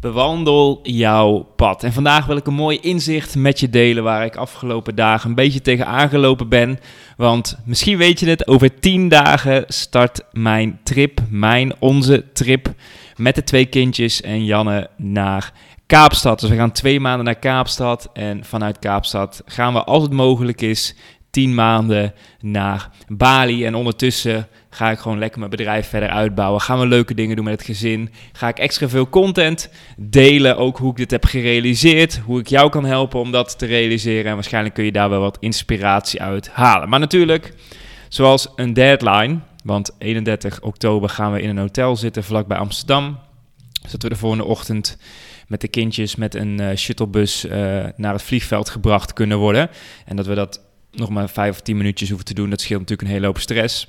Bewandel jouw pad. En vandaag wil ik een mooi inzicht met je delen waar ik afgelopen dagen een beetje tegen aangelopen ben. Want misschien weet je het, over 10 dagen start mijn trip, mijn, onze trip met de twee kindjes en Janne naar Kaapstad. Dus we gaan twee maanden naar Kaapstad en vanuit Kaapstad gaan we als het mogelijk is 10 maanden naar Bali. En ondertussen ga ik gewoon lekker mijn bedrijf verder uitbouwen. Gaan we leuke dingen doen met het gezin. Ga ik extra veel content delen, ook hoe ik dit heb gerealiseerd. Hoe ik jou kan helpen om dat te realiseren. En waarschijnlijk kun je daar wel wat inspiratie uit halen. Maar natuurlijk, zoals een deadline. Want 31 oktober gaan we in een hotel zitten vlakbij Amsterdam. Zodat we de volgende ochtend met de kindjes met een uh, shuttlebus uh, naar het vliegveld gebracht kunnen worden. En dat we dat nog maar vijf of tien minuutjes hoeven te doen. Dat scheelt natuurlijk een hele hoop stress.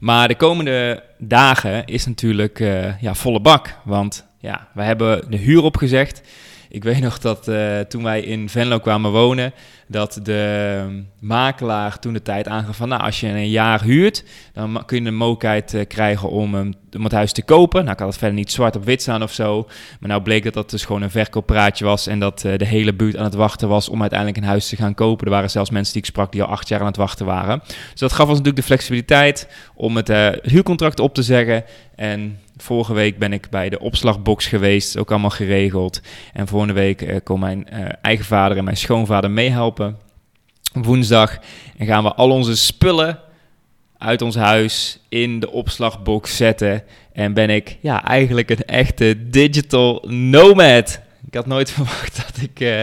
Maar de komende dagen is natuurlijk uh, ja, volle bak. Want ja, we hebben de huur opgezegd. Ik weet nog dat uh, toen wij in Venlo kwamen wonen, dat de makelaar toen de tijd aangaf van, nou, als je een jaar huurt, dan kun je de mogelijkheid uh, krijgen om, om het huis te kopen. Nou, ik had het verder niet zwart op wit staan of zo, maar nou bleek dat dat dus gewoon een verkooppraatje was en dat uh, de hele buurt aan het wachten was om uiteindelijk een huis te gaan kopen. Er waren zelfs mensen die ik sprak die al acht jaar aan het wachten waren. Dus dat gaf ons natuurlijk de flexibiliteit om het huurcontract op te zeggen en Vorige week ben ik bij de opslagbox geweest, ook allemaal geregeld. En volgende week uh, komt mijn uh, eigen vader en mijn schoonvader meehelpen. Woensdag en gaan we al onze spullen uit ons huis in de opslagbox zetten. En ben ik ja, eigenlijk een echte digital nomad. Ik had nooit verwacht dat ik uh,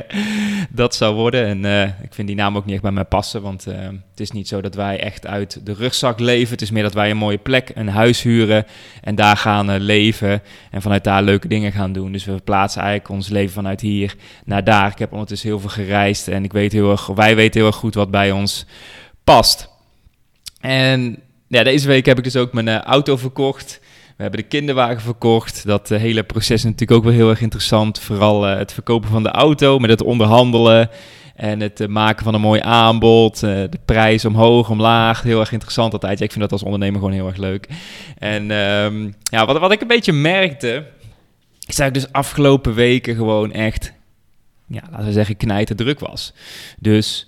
dat zou worden. En uh, ik vind die naam ook niet echt bij mij passen. Want uh, het is niet zo dat wij echt uit de rugzak leven. Het is meer dat wij een mooie plek, een huis huren. En daar gaan leven. En vanuit daar leuke dingen gaan doen. Dus we verplaatsen eigenlijk ons leven vanuit hier naar daar. Ik heb ondertussen heel veel gereisd. En ik weet heel erg, wij weten heel erg goed wat bij ons past. En ja, deze week heb ik dus ook mijn auto verkocht. We hebben de kinderwagen verkocht. Dat uh, hele proces is natuurlijk ook wel heel erg interessant. Vooral uh, het verkopen van de auto, met het onderhandelen en het uh, maken van een mooi aanbod. de prijs omhoog, omlaag. Heel erg interessant altijd. Ik vind dat als ondernemer gewoon heel erg leuk. En um, ja, wat, wat ik een beetje merkte, is dat ik dus afgelopen weken gewoon echt, ja, laten we zeggen, knijter druk was. Dus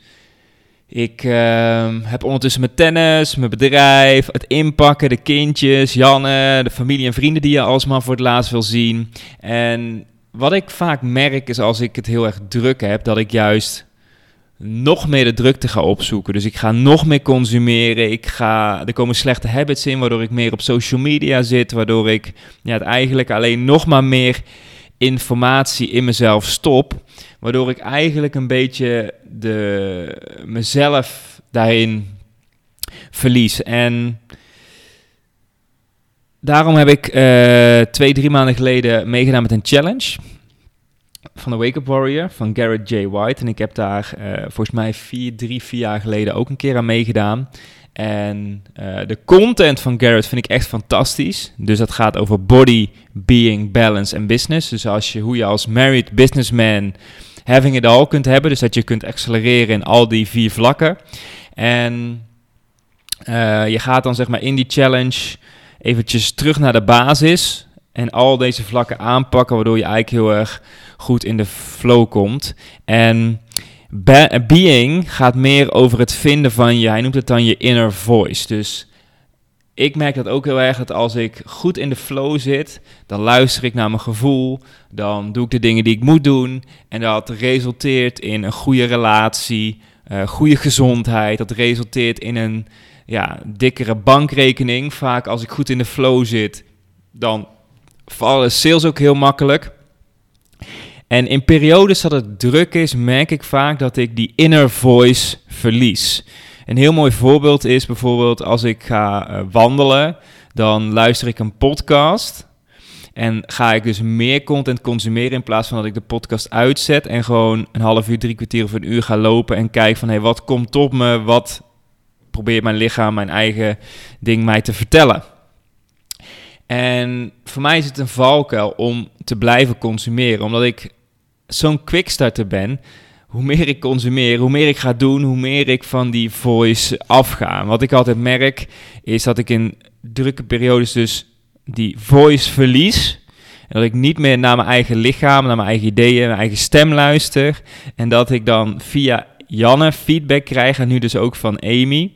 ik uh, heb ondertussen mijn tennis, mijn bedrijf, het inpakken, de kindjes, Janne, de familie en vrienden die je alsmaar voor het laatst wil zien. En wat ik vaak merk is als ik het heel erg druk heb, dat ik juist nog meer de drukte ga opzoeken. Dus ik ga nog meer consumeren. Ik ga, er komen slechte habits in, waardoor ik meer op social media zit, waardoor ik ja, het eigenlijk alleen nog maar meer informatie in mezelf stop. Waardoor ik eigenlijk een beetje de, mezelf daarin verlies. En daarom heb ik uh, twee, drie maanden geleden meegedaan met een challenge. Van de Wake Up Warrior van Garrett J. White. En ik heb daar uh, volgens mij vier, drie, vier jaar geleden ook een keer aan meegedaan. En uh, de content van Garrett vind ik echt fantastisch. Dus dat gaat over body, being, balance en business. Dus als je, hoe je als married businessman having it all kunt hebben. Dus dat je kunt accelereren in al die vier vlakken. En uh, je gaat dan zeg maar in die challenge eventjes terug naar de basis. En al deze vlakken aanpakken, waardoor je eigenlijk heel erg goed in de flow komt. En Be being gaat meer over het vinden van je, hij noemt het dan je inner voice. Dus ik merk dat ook heel erg dat als ik goed in de flow zit, dan luister ik naar mijn gevoel, dan doe ik de dingen die ik moet doen en dat resulteert in een goede relatie, uh, goede gezondheid, dat resulteert in een ja, dikkere bankrekening. Vaak als ik goed in de flow zit, dan vallen sales ook heel makkelijk. En in periodes dat het druk is, merk ik vaak dat ik die inner voice verlies. Een heel mooi voorbeeld is bijvoorbeeld als ik ga uh, wandelen, dan luister ik een podcast. En ga ik dus meer content consumeren in plaats van dat ik de podcast uitzet en gewoon een half uur, drie kwartier of een uur ga lopen en kijk van hé, hey, wat komt op me? Wat probeert mijn lichaam, mijn eigen ding mij te vertellen? En voor mij is het een valkuil om te blijven consumeren, omdat ik zo'n quickstarter ben. Hoe meer ik consumeer, hoe meer ik ga doen, hoe meer ik van die voice afga. Wat ik altijd merk, is dat ik in drukke periodes dus die voice verlies. En dat ik niet meer naar mijn eigen lichaam, naar mijn eigen ideeën, mijn eigen stem luister. En dat ik dan via Janne feedback krijg, en nu dus ook van Amy.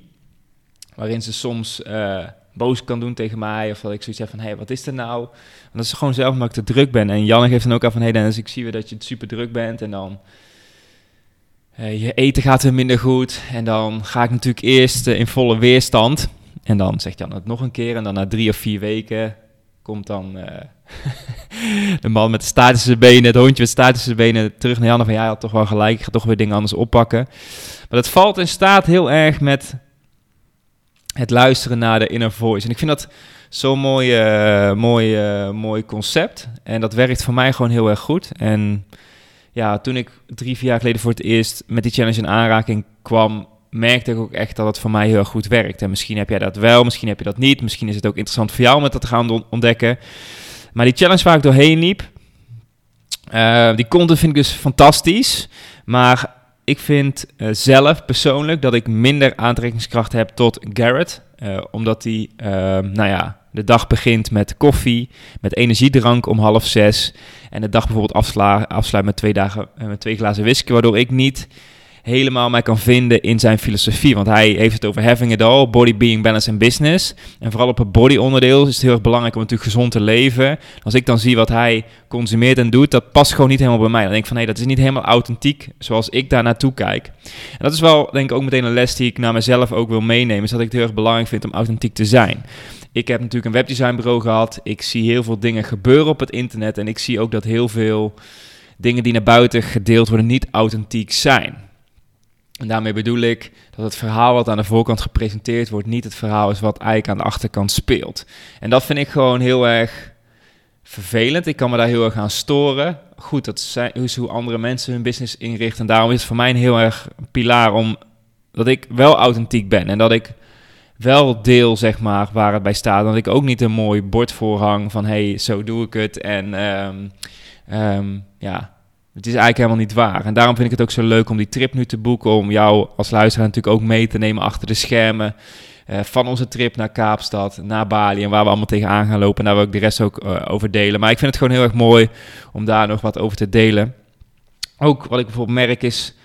Waarin ze soms uh, boos kan doen tegen mij. Of dat ik zoiets heb van, hé, hey, wat is er nou? En dat is gewoon zelf omdat ik te druk ben. En Janne geeft dan ook aan van, hé hey Dennis, ik zie weer dat je super druk bent. En dan... Uh, je eten gaat weer minder goed. En dan ga ik natuurlijk eerst uh, in volle weerstand. En dan zegt Jan het nog een keer. En dan na drie of vier weken komt dan uh, de man met de statische benen, het hondje met statische benen, terug naar Jan. Van ja, had toch wel gelijk, ik ga toch weer dingen anders oppakken. Maar dat valt in staat heel erg met het luisteren naar de inner voice. En ik vind dat zo'n mooi, mooi, mooi concept. En dat werkt voor mij gewoon heel erg goed. En ja, toen ik drie, vier jaar geleden voor het eerst met die challenge in aanraking kwam, merkte ik ook echt dat het voor mij heel goed werkt. En misschien heb jij dat wel, misschien heb je dat niet. Misschien is het ook interessant voor jou om het te gaan ontdekken. Maar die challenge waar ik doorheen liep, uh, die content vind ik dus fantastisch. Maar ik vind uh, zelf persoonlijk dat ik minder aantrekkingskracht heb tot Garrett. Uh, omdat hij, nou ja, de dag begint met koffie, met energiedrank om half zes. En de dag bijvoorbeeld afsla afsluit met twee, dagen, met twee glazen whisky. Waardoor ik niet helemaal mij kan vinden in zijn filosofie. Want hij heeft het over having it all, body, being, balance en business. En vooral op het body onderdeel is het heel erg belangrijk om natuurlijk gezond te leven. Als ik dan zie wat hij consumeert en doet, dat past gewoon niet helemaal bij mij. Dan denk ik van, nee, dat is niet helemaal authentiek zoals ik daar naartoe kijk. En dat is wel, denk ik, ook meteen een les die ik naar mezelf ook wil meenemen. Is dat ik het heel erg belangrijk vind om authentiek te zijn. Ik heb natuurlijk een webdesignbureau gehad. Ik zie heel veel dingen gebeuren op het internet. En ik zie ook dat heel veel dingen die naar buiten gedeeld worden niet authentiek zijn. En daarmee bedoel ik dat het verhaal wat aan de voorkant gepresenteerd wordt, niet het verhaal is wat eigenlijk aan de achterkant speelt. En dat vind ik gewoon heel erg vervelend. Ik kan me daar heel erg aan storen. Goed, dat is hoe andere mensen hun business inrichten. En daarom is het voor mij een heel erg pilaar om dat ik wel authentiek ben. En dat ik wel deel, zeg maar, waar het bij staat. Dat ik ook niet een mooi bord voorhang van, hey, zo doe ik het. En um, um, ja, het is eigenlijk helemaal niet waar. En daarom vind ik het ook zo leuk om die trip nu te boeken. Om jou als luisteraar natuurlijk ook mee te nemen achter de schermen. Uh, van onze trip naar Kaapstad, naar Bali. En waar we allemaal tegenaan gaan lopen. En daar wil ik de rest ook uh, over delen. Maar ik vind het gewoon heel erg mooi om daar nog wat over te delen. Ook wat ik bijvoorbeeld merk is.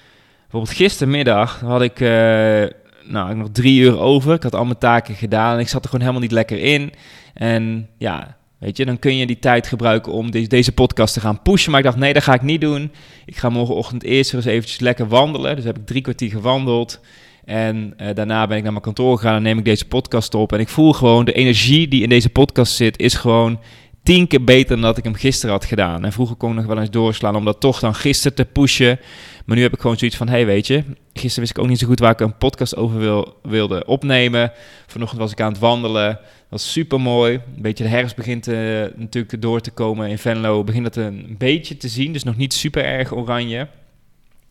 Bijvoorbeeld gistermiddag had ik. Uh, nou, nog drie uur over. Ik had al mijn taken gedaan. En ik zat er gewoon helemaal niet lekker in. En ja, Weet je, dan kun je die tijd gebruiken om deze, podcast te gaan pushen. Maar ik dacht, nee, dat ga ik niet doen. Ik ga morgenochtend eerst eens eventjes lekker wandelen. Dus heb ik drie kwartier gewandeld. En uh, daarna ben ik naar mijn kantoor gegaan en neem ik deze podcast op. En ik voel gewoon, de energie die in deze podcast zit, is gewoon tien keer beter dan dat ik hem gisteren had gedaan. En vroeger kon ik nog wel eens doorslaan om dat toch dan gisteren te pushen. Maar nu heb ik gewoon zoiets van, hey, weet je, gisteren wist ik ook niet zo goed waar ik een podcast over wil, wilde opnemen. Vanochtend was ik aan het wandelen. Dat was super mooi. Een beetje de herfst begint uh, natuurlijk door te komen in Venlo. Begint dat een beetje te zien, dus nog niet super erg oranje.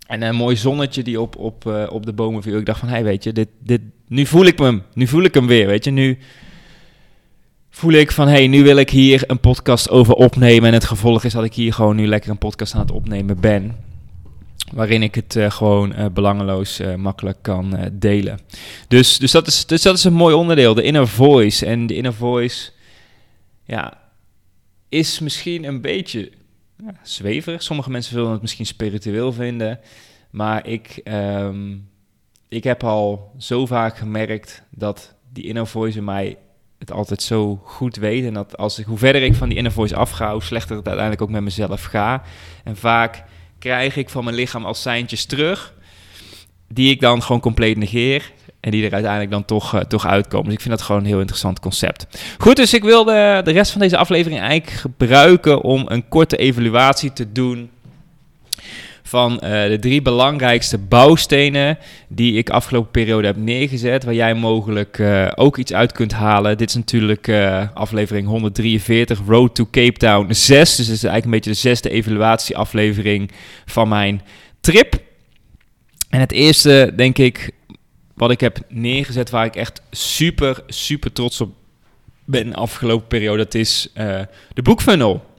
En een mooi zonnetje die op, op, uh, op de bomen viel. Ik dacht van, hey, weet je, dit, dit, nu voel ik hem. Nu voel ik hem weer, weet je. Nu voel ik van, hey, nu wil ik hier een podcast over opnemen. En het gevolg is dat ik hier gewoon nu lekker een podcast aan het opnemen ben. Waarin ik het uh, gewoon uh, belangeloos uh, makkelijk kan delen. Dus, dus, dat is, dus dat is een mooi onderdeel, de inner voice. En de inner voice, ja, is misschien een beetje ja, zweverig. Sommige mensen zullen het misschien spiritueel vinden. Maar ik, um, ik heb al zo vaak gemerkt dat die inner voice in mij het altijd zo goed weet. En dat als ik, hoe verder ik van die inner voice afga, hoe slechter het uiteindelijk ook met mezelf ga. En vaak krijg ik van mijn lichaam als seintjes terug, die ik dan gewoon compleet negeer. En die er uiteindelijk dan toch, uh, toch uitkomen. Dus ik vind dat gewoon een heel interessant concept. Goed, dus ik wilde de rest van deze aflevering eigenlijk gebruiken om een korte evaluatie te doen van eh, de drie belangrijkste bouwstenen die ik afgelopen periode heb neergezet, waar jij mogelijk uh, ook iets uit kunt halen. Dit is natuurlijk uh, aflevering 143, Road to Cape Town 6. Dus dit is eigenlijk een beetje de zesde evaluatieaflevering van mijn trip. En het eerste, denk ik, wat ik heb neergezet, waar ik echt super, super trots op ben afgelopen periode, dat is de boekfunnel.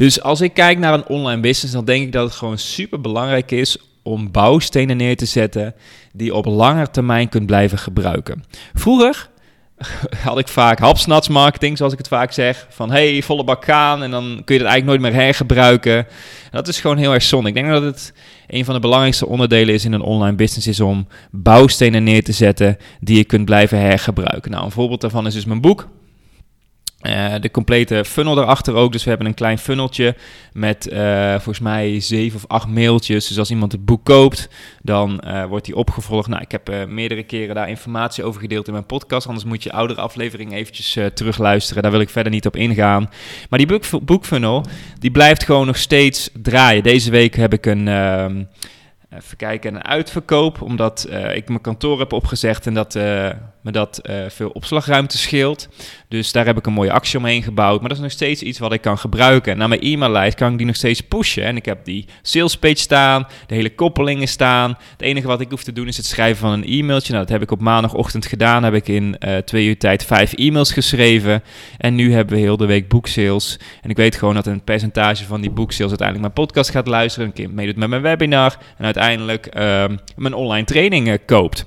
Dus als ik kijk naar een online business, dan denk ik dat het gewoon super belangrijk is om bouwstenen neer te zetten die je op lange termijn kunt blijven gebruiken. Vroeger had ik vaak hapsnats marketing, zoals ik het vaak zeg. Van hey, volle bak gaan en dan kun je het eigenlijk nooit meer hergebruiken. dat is gewoon heel erg zonde. Ik denk dat het een van de belangrijkste onderdelen is in een online business is om bouwstenen neer te zetten die je kunt blijven hergebruiken. Nou, een voorbeeld daarvan is dus mijn boek. Uh, de complete funnel erachter ook. Dus we hebben een klein funneltje met uh, volgens mij zeven of acht mailtjes. Dus als iemand het boek koopt, dan uh, wordt die opgevolgd. Nou, ik heb meerdere keren daar informatie over gedeeld in mijn podcast. Anders moet je oudere aflevering eventjes terugluisteren. Daar wil ik verder niet op ingaan. Maar die boek, boekfunnel, die blijft gewoon nog steeds draaien. Deze week heb ik een ehm, Even kijken, een uitverkoop, omdat uh, ik mijn kantoor heb opgezegd en dat uh, me dat uh, veel opslagruimte scheelt. Dus daar heb ik een mooie actie omheen gebouwd. Maar dat is nog steeds iets wat ik kan gebruiken. Naar mijn e-maillijst kan ik die nog steeds pushen. En ik heb die sales page staan, de hele koppelingen staan. Het enige wat ik hoef te doen is het schrijven van een e-mailtje. Nou, dat heb ik op maandagochtend gedaan. Heb ik in twee uur tijd vijf e-mails geschreven. En nu hebben we heel de week boeksales. En ik weet gewoon dat een percentage van die boeksales uiteindelijk mijn podcast gaat luisteren. Een keer meedoet met mijn webinar. En uiteindelijk uiteindelijk uh, mijn online trainingen koopt.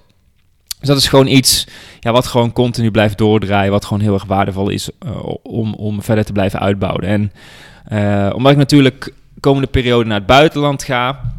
Dus dat is gewoon iets ja, wat gewoon continu blijft doordraaien, wat gewoon heel erg waardevol is uh, om, om verder te blijven uitbouwen. En uh, omdat ik natuurlijk komende periode naar het buitenland ga,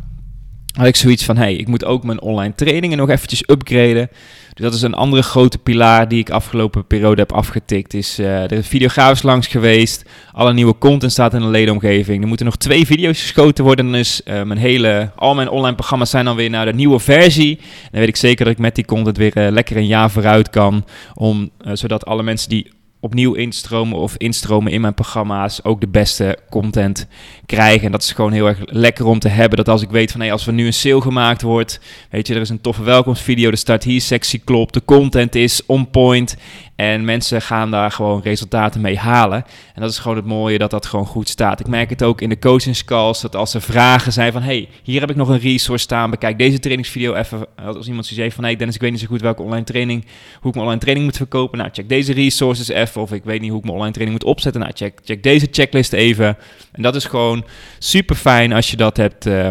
had ik zoiets van, hey, ik moet ook mijn online trainingen nog eventjes upgraden. Dus dat is een andere grote pilaar die ik afgelopen periode heb afgetikt. Is, uh, er is videograafs langs geweest. Alle nieuwe content staat in de ledenomgeving. Er moeten nog twee video's geschoten worden. Uh, mijn hele, al mijn online programma's zijn dan weer naar de nieuwe versie. Dan weet ik zeker dat ik met die content weer uh, lekker een jaar vooruit kan. Om, zodat alle mensen die opnieuw instromen of instromen in mijn programma's ook de beste content krijgen. En dat is gewoon heel erg lekker om te hebben. Dat als ik weet van hey, als er nu een sale gemaakt wordt, weet je, er is een toffe welkomstvideo, de start hier sectie klopt, de content is on point en mensen gaan daar gewoon resultaten mee halen. En dat is gewoon het mooie dat dat gewoon goed staat. Ik merk het ook in de coachingscalls, dat als er vragen zijn van... hey, hier heb ik nog een resource staan, bekijk deze trainingsvideo even. Als iemand zegt van... hey Dennis, ik weet niet zo goed welke online training... hoe ik mijn online training moet verkopen. Nou, check deze resources even. Of ik weet niet hoe ik mijn online training moet opzetten. Nou, check, check deze checklist even. En dat is gewoon super fijn als je dat hebt... Uh,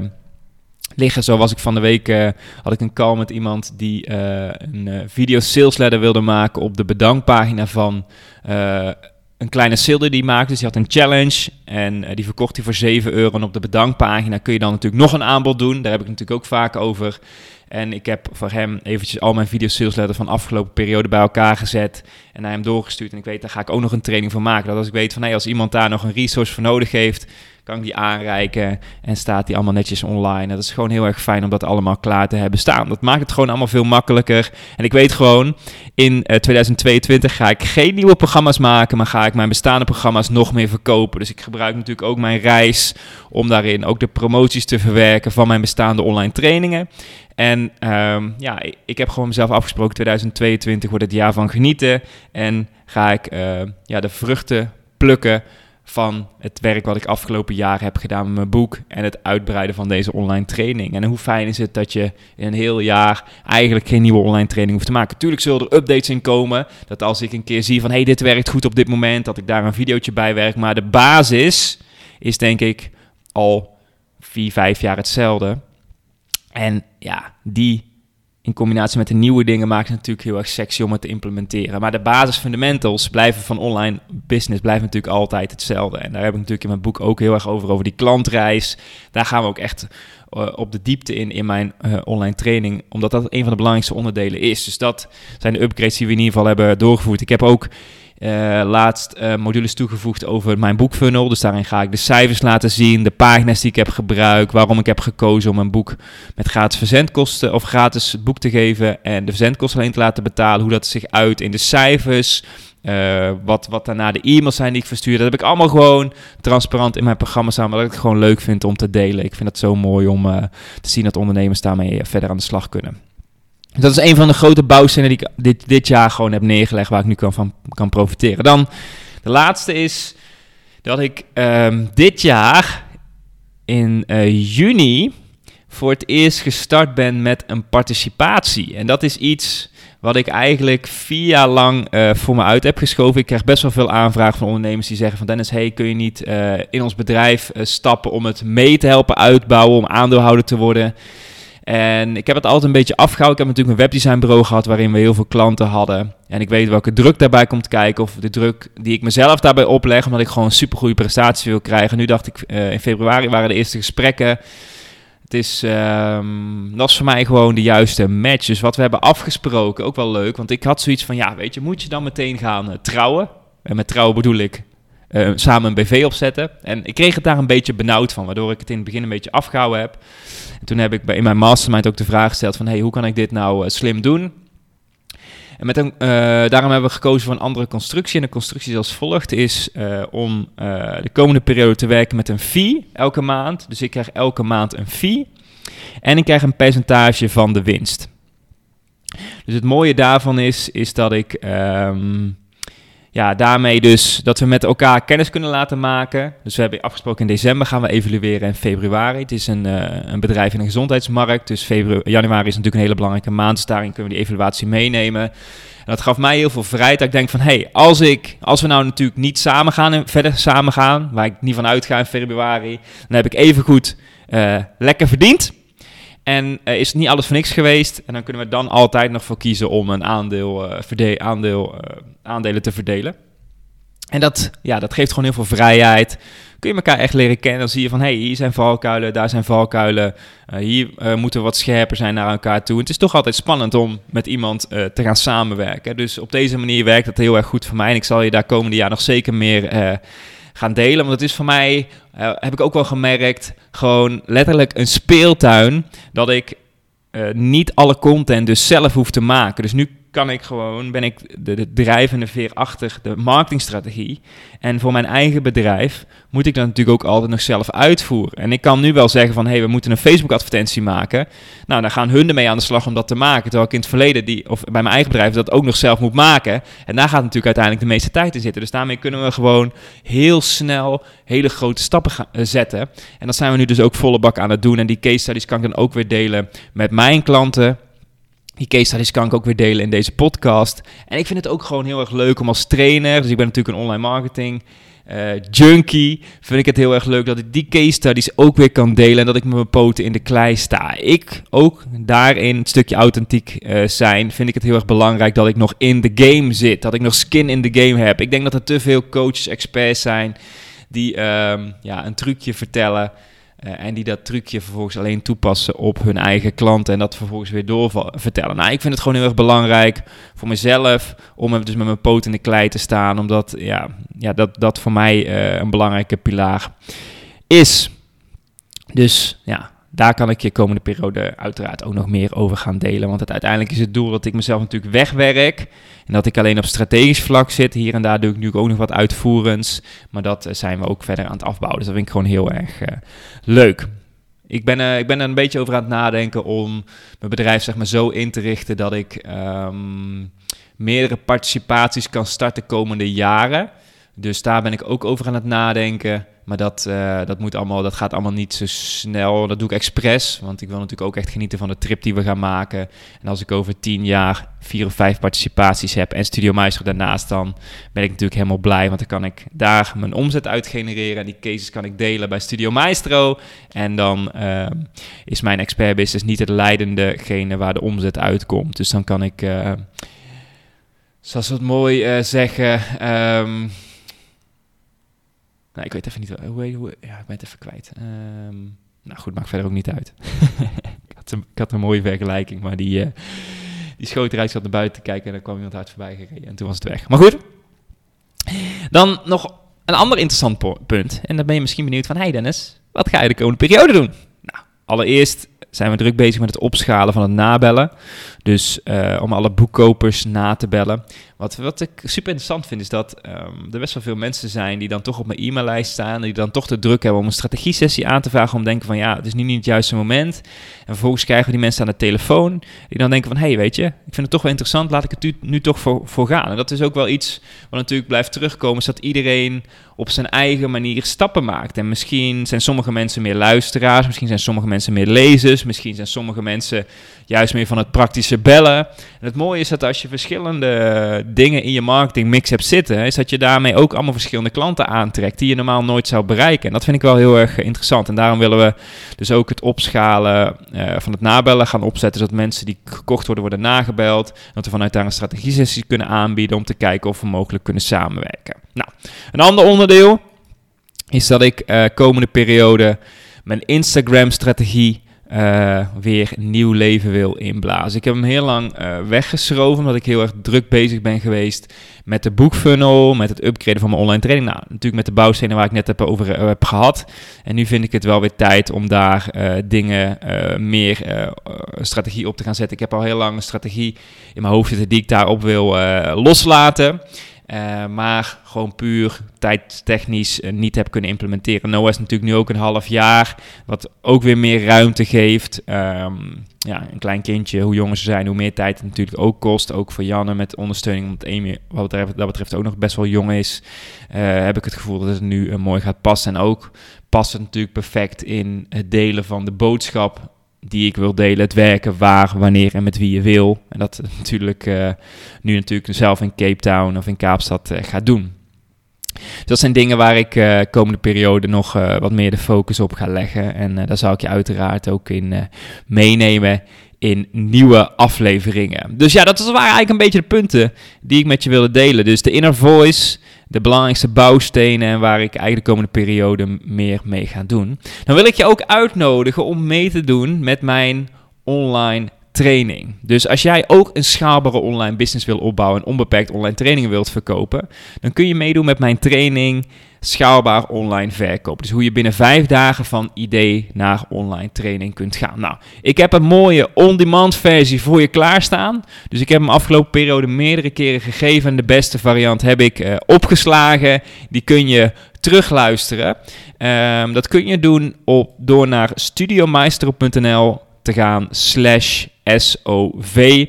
liggen. Zo was ik van de week, uh, had ik een call met iemand die uh, een uh, video sales letter wilde maken op de bedankpagina van een kleine sale die maakte. Dus die had een challenge en die verkocht hij voor 7 euro. En op de bedankpagina kun je dan natuurlijk nog een aanbod doen. Daar heb ik natuurlijk ook vaak over. En ik heb voor hem eventjes al mijn video sales letter van afgelopen periode bij elkaar gezet. En naar hem doorgestuurd. En ik weet, daar ga ik ook nog een training van maken. Dat als ik weet van, hey, als iemand daar nog een resource voor nodig heeft kan ik die aanreiken en staat die allemaal netjes online. Dat is gewoon heel erg fijn om dat allemaal klaar te hebben staan. Dat maakt het gewoon allemaal veel makkelijker. En ik weet gewoon, in 2022 eh, ga ik geen nieuwe programma's maken, maar ga ik mijn bestaande programma's nog meer verkopen. Dus ik gebruik natuurlijk ook mijn reis om daarin ook de promoties te verwerken van mijn bestaande online trainingen. En um, ja, ik heb gewoon mezelf afgesproken, 2022 wordt het jaar van genieten. En ga ik uh, ja, de vruchten plukken van het werk wat ik afgelopen jaar heb gedaan met mijn boek en het uitbreiden van deze online training. En hoe fijn is het dat je in een heel jaar eigenlijk geen nieuwe online training hoeft te maken. Tuurlijk zullen er updates in komen, dat als ik een keer zie van hey, dit werkt goed op dit moment, dat ik daar een videootje bij werk. Maar de basis is denk ik al vier, vijf jaar hetzelfde. En ja, die in combinatie met de nieuwe dingen maakt het natuurlijk heel erg sexy om het te implementeren. Maar de basisfundamentals blijven van online business blijven natuurlijk altijd hetzelfde. En daar heb ik natuurlijk in mijn boek ook heel erg over, over die klantreis. Daar gaan we ook echt uh, op de diepte in in mijn uh, online training, omdat dat een van de belangrijkste onderdelen is. Dus dat zijn de upgrades die we in ieder geval hebben doorgevoerd. Ik heb ook laatst uh, modules toegevoegd over mijn boekfunnel. Dus daarin ga ik de cijfers laten zien, de pagina's die ik heb gebruikt, waarom ik heb gekozen om een boek met gratis verzendkosten of gratis boek te geven en de verzendkosten alleen te laten betalen, hoe dat zich uit in de cijfers. Uh, wat, wat daarna de e-mails zijn die ik verstuur. Dat heb ik allemaal gewoon transparant in mijn programma staan. Wat ik het gewoon leuk vind om te delen. Ik vind het zo mooi om te zien dat ondernemers daarmee verder aan de slag kunnen. Dat is een van de grote bouwstenen die ik dit, dit jaar gewoon heb neergelegd. Waar ik nu kan, van kan profiteren. Dan de laatste is dat ik um, dit jaar in uh, juni voor het eerst gestart ben met een participatie. En dat is iets wat ik eigenlijk vier jaar lang uh, voor me uit heb geschoven. Ik krijg best wel veel aanvragen van ondernemers die zeggen van Dennis, hey, kun je niet uh, in ons bedrijf stappen om het mee te helpen uitbouwen, om aandeelhouder te worden. En ik heb het altijd een beetje afgehouden. Ik heb natuurlijk een webdesignbureau gehad waarin we heel veel klanten hadden. En ik weet welke druk daarbij komt kijken. Of de druk die ik mezelf daarbij opleg. Omdat ik gewoon supergoeie prestatie wil krijgen. Nu dacht ik, in februari waren de eerste gesprekken. Het is, um, dat voor mij gewoon de juiste match. Dus wat we hebben afgesproken, ook wel leuk. Want ik had zoiets van, ja, weet je, moet je dan meteen gaan uh, trouwen? En met trouwen bedoel ik uh, samen een BV opzetten. En ik kreeg het daar een beetje benauwd van, waardoor ik het in het begin een beetje afgehouden heb. En toen heb ik bij, in mijn mastermind ook de vraag gesteld van, hey, hoe kan ik dit nou uh, slim doen? En met een, uh, daarom hebben we gekozen voor een andere constructie. En de constructie als volgt is uh, om de komende periode te werken met een fee elke maand. Dus ik krijg elke maand een fee. En ik krijg een percentage van de winst. Dus het mooie daarvan is, is dat ik um, ja, daarmee dus dat we met elkaar kennis kunnen laten maken. Dus we hebben afgesproken in december gaan we evalueren in februari. Het is een, uh, een bedrijf in de gezondheidsmarkt. Dus februari, januari is natuurlijk een hele belangrijke maand. Dus daarin kunnen we die evaluatie meenemen. En dat gaf mij heel veel vrijheid. Dat ik denk van, hé, hey, als, ik, als we nou natuurlijk niet samen gaan en verder samen gaan, waar ik niet van uitga in februari, dan heb ik even goed uh, lekker verdiend. En is het niet alles voor niks geweest. En dan kunnen we dan altijd nog voor kiezen om een aandeel, uh, aandeel, uh, aandelen te verdelen. En dat, ja, dat geeft gewoon heel veel vrijheid. Kun je elkaar echt leren kennen. Dan zie je van, hey, hier zijn valkuilen, daar zijn valkuilen. hier moeten we wat scherper zijn naar elkaar toe. En het is toch altijd spannend om met iemand te gaan samenwerken. Dus op deze manier werkt dat heel erg goed voor mij. En ik zal je daar komende jaar nog zeker meer gaan delen. Want het is voor mij, uh, heb ik ook wel gemerkt, gewoon letterlijk een speeltuin. Dat ik uh, niet alle content dus zelf hoef te maken. Dus nu kan ik gewoon, ben ik de, de drijvende veer achter de marketingstrategie. En voor mijn eigen bedrijf moet ik dat natuurlijk ook altijd nog zelf uitvoeren. En ik kan nu wel zeggen van, hé, hey, we moeten een Facebook-advertentie maken. Nou, dan gaan hun ermee aan de slag om dat te maken. Terwijl ik in het verleden, die, of bij mijn eigen bedrijf, dat ook nog zelf moet maken. En daar gaat natuurlijk uiteindelijk de meeste tijd in zitten. Dus daarmee kunnen we gewoon heel snel hele grote stappen uh, zetten. En dat zijn we nu dus ook volle bak aan het doen. En die case studies kan ik dan ook weer delen met mijn klanten. Die case studies kan ik ook weer delen in deze podcast. En ik vind het ook gewoon heel erg leuk om als trainer, dus ik ben natuurlijk een online marketing uh, junkie, vind ik het heel erg leuk dat ik die case studies ook weer kan delen en dat ik met mijn poten in de klei sta. Ik ook daarin een stukje authentiek uh, zijn, vind ik het heel erg belangrijk dat ik nog in de game zit, dat ik nog skin in de game heb. Ik denk dat er te veel coaches, experts zijn die um, ja, een trucje vertellen. Uh, en die dat trucje vervolgens alleen toepassen op hun eigen klanten en dat vervolgens weer doorvertellen. Nou, ik vind het gewoon heel erg belangrijk voor mezelf om dus met mijn poot in de klei te staan, omdat ja, ja, dat, dat voor mij uh, een belangrijke pilaar is. Dus ja, daar kan ik je komende periode uiteraard ook nog meer over gaan delen. Want het, uiteindelijk is het doel dat ik mezelf natuurlijk wegwerk. En dat ik alleen op strategisch vlak zit. Hier en daar doe ik nu ook nog wat uitvoerends. Maar dat uh, zijn we ook verder aan het afbouwen. Dus dat vind ik gewoon heel erg uh, leuk. Ik ben, uh, ik ben er een beetje over aan het nadenken om mijn bedrijf zeg maar, zo in te richten dat ik um, meerdere participaties kan starten komende jaren. Dus daar ben ik ook over aan het nadenken. Maar dat, uh, dat, moet allemaal, dat gaat allemaal niet zo snel. Dat doe ik expres. Want ik wil natuurlijk ook echt genieten van de trip die we gaan maken. En als ik over tien jaar vier of vijf participaties heb en Studio Maestro daarnaast, dan ben ik natuurlijk helemaal blij. Want dan kan ik daar mijn omzet uit genereren. En die cases kan ik delen bij Studio Maestro. En dan uh, is mijn expert business niet het leidendegene waar de omzet uitkomt. Dus dan kan ik, uh, zoals we het mooi zeggen. Um, nou, ik weet even niet hoe, hoe ja, ik ben het even kwijt. Um, nou goed, maakt verder ook niet uit. ik, had een, mooie vergelijking, maar die, uh, die zat naar buiten te kijken en dan kwam iemand hard voorbij gereden en toen was het weg. Maar goed, dan nog een ander interessant punt. En dan ben je misschien benieuwd van, hey Dennis, wat ga je de komende periode doen? Nou, allereerst zijn we druk bezig met het opschalen van het nabellen. Dus eh, om alle boekkopers na te bellen. Wat, wat ik super interessant vind, is dat um, er best wel veel mensen zijn die dan toch op mijn e-maillijst staan. Die dan toch te druk hebben om een strategie-sessie aan te vragen. Om te denken van ja, het is nu niet het juiste moment. En vervolgens krijgen we die mensen aan de telefoon. Die dan denken van hé, hey, weet je, ik vind het toch wel interessant. Laat ik het nu, nu toch voor, voor gaan. En dat is ook wel iets wat natuurlijk blijft terugkomen. Is dat iedereen op zijn eigen manier stappen maakt. En misschien zijn sommige mensen meer luisteraars. Misschien zijn sommige mensen meer lezers. Misschien zijn sommige mensen juist meer van het praktische bellen. En het mooie is dat als je verschillende dingen in je marketingmix hebt zitten, is dat je daarmee ook allemaal verschillende klanten aantrekt die je normaal nooit zou bereiken. En dat vind ik wel heel erg interessant. En daarom willen we dus ook het opschalen uh, van het nabellen gaan opzetten, zodat mensen die gekocht worden, worden nagebeld. Dat we vanuit daar een strategie-sessie kunnen aanbieden om te kijken of we mogelijk kunnen samenwerken. Nou, een ander onderdeel is dat ik uh, komende periode mijn Instagram-strategie uh, weer nieuw leven wil inblazen. Ik heb hem heel lang uh, weggeschoven, omdat ik heel erg druk bezig ben geweest met de boekfunnel, met het upgraden van mijn online training. Nou, natuurlijk met de bouwstenen waar ik net heb over heb gehad. En nu vind ik het wel weer tijd om daar dingen meer strategie op te gaan zetten. Ik heb al heel lang een strategie in mijn hoofd zitten die ik daarop wil loslaten. Uh, maar gewoon puur tijdtechnisch uh, niet heb kunnen implementeren. Noah is natuurlijk nu ook een half jaar, wat ook weer meer ruimte geeft. Um, ja, een klein kindje, hoe jonger ze zijn, hoe meer tijd het natuurlijk ook kost. Ook voor Janne met ondersteuning, omdat Amy wat betreft, dat betreft ook nog best wel jong is. Uh, heb ik het gevoel dat het nu mooi gaat passen. En ook past het natuurlijk perfect in het delen van de boodschap die ik wil delen. Het werken waar, wanneer en met wie je wil. En dat natuurlijk uh, nu natuurlijk zelf in Cape Town of in Kaapstad uh, ga doen. Dus dat zijn dingen waar ik uh, komende periode nog wat meer de focus op ga leggen. En daar zal ik je uiteraard ook in meenemen in nieuwe afleveringen. Dus ja, dat waren eigenlijk een beetje de punten die ik met je wilde delen. Dus de inner voice, de belangrijkste bouwstenen en waar ik eigenlijk de komende periode meer mee ga doen. Dan wil ik je ook uitnodigen om mee te doen met mijn online training. Dus als jij ook een schaalbare online business wil opbouwen en onbeperkt online trainingen wilt verkopen, dan kun je meedoen met mijn training schaalbaar online verkopen. Dus hoe je binnen vijf dagen van idee naar online training kunt gaan. Nou, ik heb een mooie on-demand versie voor je klaarstaan. Dus ik heb hem afgelopen periode meerdere keren gegeven. En de beste variant heb ik uh, opgeslagen. Die kun je terugluisteren. Um, dat kun je doen op, door naar studiomeistero.nl te gaan slash SOV.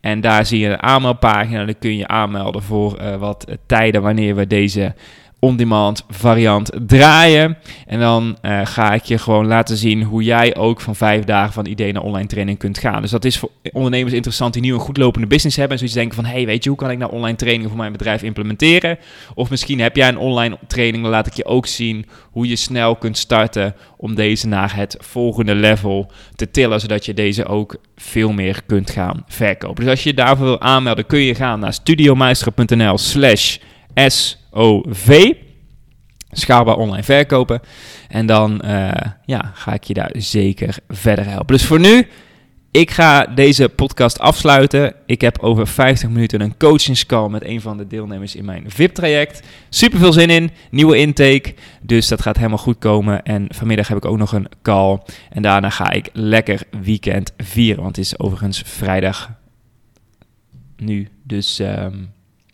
En daar zie je een aanmeldpagina. Dan kun je aanmelden voor uh, wat tijden wanneer we deze on-demand variant draaien. En dan uh, ga ik je gewoon laten zien hoe jij ook van vijf dagen van idee naar online training kunt gaan. Dus dat is voor ondernemers interessant die nu een goed lopende business hebben. En zoiets denken van, hey, weet je, hoe kan ik nou online trainingen voor mijn bedrijf implementeren? Of misschien heb jij een online training, dan laat ik je ook zien hoe je snel kunt starten om deze naar het volgende level te tillen, zodat je deze ook veel meer kunt gaan verkopen. Dus als je daarvoor wil aanmelden, kun je gaan naar studiomeisteren.nl slash SOV. Schaalbaar online verkopen. En dan uh, ja, ga ik je daar zeker verder helpen. Dus voor nu, ik ga deze podcast afsluiten. Ik heb over 50 minuten een coachingscall met een van de deelnemers in mijn VIP-traject. Super veel zin in, nieuwe intake. Dus dat gaat helemaal goed komen. En vanmiddag heb ik ook nog een call. En daarna ga ik lekker weekend vieren. Want het is overigens vrijdag nu. Dus um,